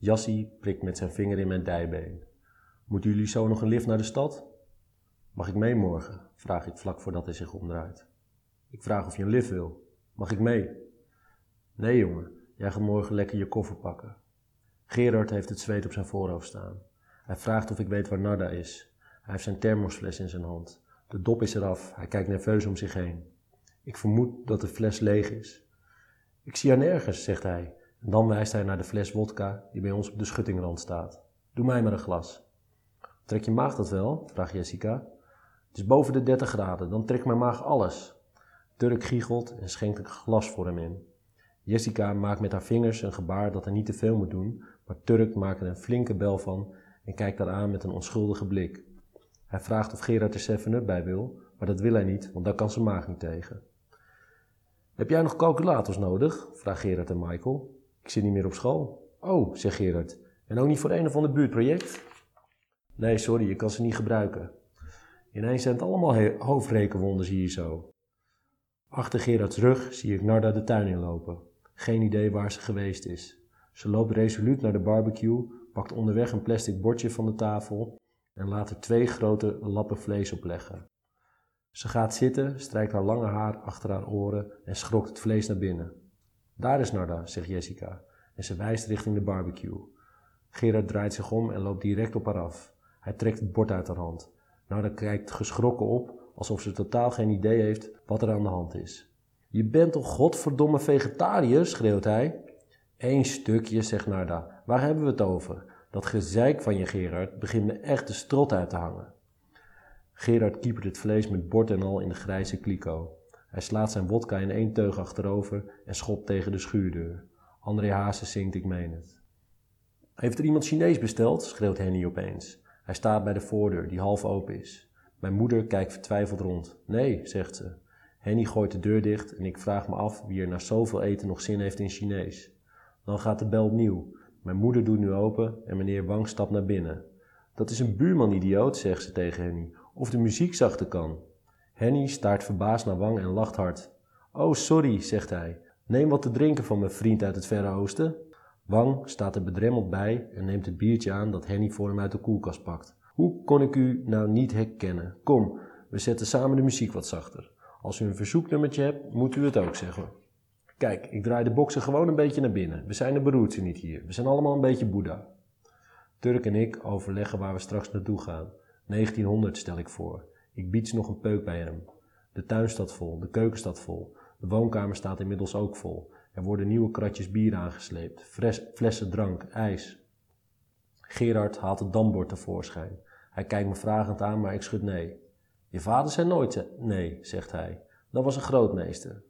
Jassie prikt met zijn vinger in mijn dijbeen. Moeten jullie zo nog een lift naar de stad? Mag ik mee morgen? vraag ik vlak voordat hij zich omdraait. Ik vraag of je een lift wil. Mag ik mee? Nee, jongen, jij gaat morgen lekker je koffer pakken. Gerard heeft het zweet op zijn voorhoofd staan. Hij vraagt of ik weet waar Narda is. Hij heeft zijn thermosfles in zijn hand. De dop is eraf. Hij kijkt nerveus om zich heen. Ik vermoed dat de fles leeg is. Ik zie haar nergens, zegt hij. Dan wijst hij naar de fles wodka die bij ons op de schuttingrand staat. Doe mij maar een glas. Trek je maag dat wel? vraagt Jessica. Het is boven de 30 graden, dan trekt mijn maag alles. Turk giechelt en schenkt een glas voor hem in. Jessica maakt met haar vingers een gebaar dat hij niet te veel moet doen, maar Turk maakt er een flinke bel van en kijkt haar aan met een onschuldige blik. Hij vraagt of Gerard er 7-up bij wil, maar dat wil hij niet, want daar kan zijn maag niet tegen. Heb jij nog calculators nodig? vraagt Gerard en Michael. Ik zit niet meer op school. Oh, zegt Gerard. En ook niet voor een of ander buurtproject? Nee, sorry, je kan ze niet gebruiken. Ineens zijn het allemaal hoofdrekenwonders hier zo. Achter Gerards rug zie ik Narda de tuin inlopen. Geen idee waar ze geweest is. Ze loopt resoluut naar de barbecue, pakt onderweg een plastic bordje van de tafel en laat er twee grote lappen vlees op leggen. Ze gaat zitten, strijkt haar lange haar achter haar oren en schrokt het vlees naar binnen. Daar is Narda, zegt Jessica, en ze wijst richting de barbecue. Gerard draait zich om en loopt direct op haar af. Hij trekt het bord uit haar hand. Narda kijkt geschrokken op, alsof ze totaal geen idee heeft wat er aan de hand is. Je bent toch godverdomme vegetariër, schreeuwt hij. Eén stukje, zegt Narda. Waar hebben we het over? Dat gezeik van je, Gerard, begint me echt de strot uit te hangen. Gerard kiepert het vlees met bord en al in de grijze kliko. Hij slaat zijn wodka in één teug achterover en schopt tegen de schuurdeur. André Haase zingt Ik meen het. Heeft er iemand Chinees besteld? schreeuwt Henny opeens. Hij staat bij de voordeur, die half open is. Mijn moeder kijkt vertwijfeld rond. Nee, zegt ze. Henny gooit de deur dicht en ik vraag me af wie er na zoveel eten nog zin heeft in Chinees. Dan gaat de bel opnieuw. Mijn moeder doet nu open en meneer Wang stapt naar binnen. Dat is een buurman idioot, zegt ze tegen Henny. Of de muziek zachter kan. Henny staart verbaasd naar Wang en lacht hard. Oh, sorry, zegt hij. Neem wat te drinken van mijn vriend uit het Verre Oosten. Wang staat er bedremmeld bij en neemt het biertje aan dat Henny voor hem uit de koelkast pakt. Hoe kon ik u nou niet herkennen? Kom, we zetten samen de muziek wat zachter. Als u een verzoeknummertje hebt, moet u het ook zeggen. Kijk, ik draai de boksen gewoon een beetje naar binnen. We zijn de beroerdste niet hier. We zijn allemaal een beetje Boeddha. Turk en ik overleggen waar we straks naartoe gaan. 1900 stel ik voor. Ik bied ze nog een peuk bij hem. De tuin staat vol, de keuken staat vol. De woonkamer staat inmiddels ook vol. Er worden nieuwe kratjes bier aangesleept, flessen drank, ijs. Gerard haalt het dambord tevoorschijn. Hij kijkt me vragend aan, maar ik schud nee. Je vader zei nooit nee, zegt hij. Dat was een grootmeester.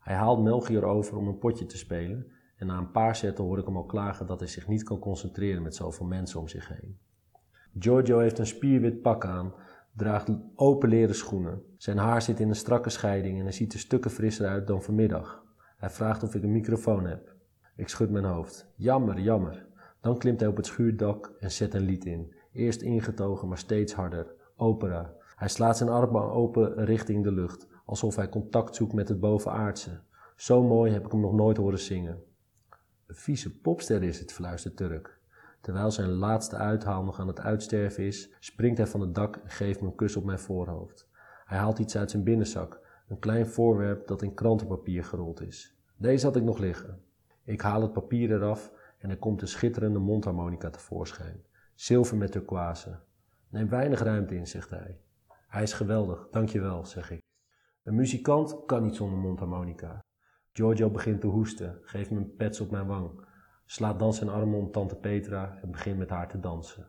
Hij haalt Melchior over om een potje te spelen en na een paar zetten hoor ik hem al klagen dat hij zich niet kan concentreren met zoveel mensen om zich heen. Giorgio heeft een spierwit pak aan, draagt open leren schoenen. Zijn haar zit in een strakke scheiding en hij ziet er stukken frisser uit dan vanmiddag. Hij vraagt of ik een microfoon heb. Ik schud mijn hoofd. Jammer, jammer. Dan klimt hij op het schuurdak en zet een lied in. Eerst ingetogen, maar steeds harder. Opera. Hij slaat zijn armen open richting de lucht, alsof hij contact zoekt met het bovenaardse. Zo mooi heb ik hem nog nooit horen zingen. Een vieze popster is het, fluistert Turk. Terwijl zijn laatste uithaal nog aan het uitsterven is, springt hij van het dak en geeft me een kus op mijn voorhoofd. Hij haalt iets uit zijn binnenzak, een klein voorwerp dat in krantenpapier gerold is. Deze had ik nog liggen. Ik haal het papier eraf en er komt een schitterende mondharmonica tevoorschijn. Zilver met turquoise. Neem weinig ruimte in, zegt hij. Hij is geweldig, dankjewel, zeg ik. Een muzikant kan niet zonder mondharmonica. Giorgio begint te hoesten, geeft me een pets op mijn wang, slaat dan zijn armen om tante Petra en begint met haar te dansen.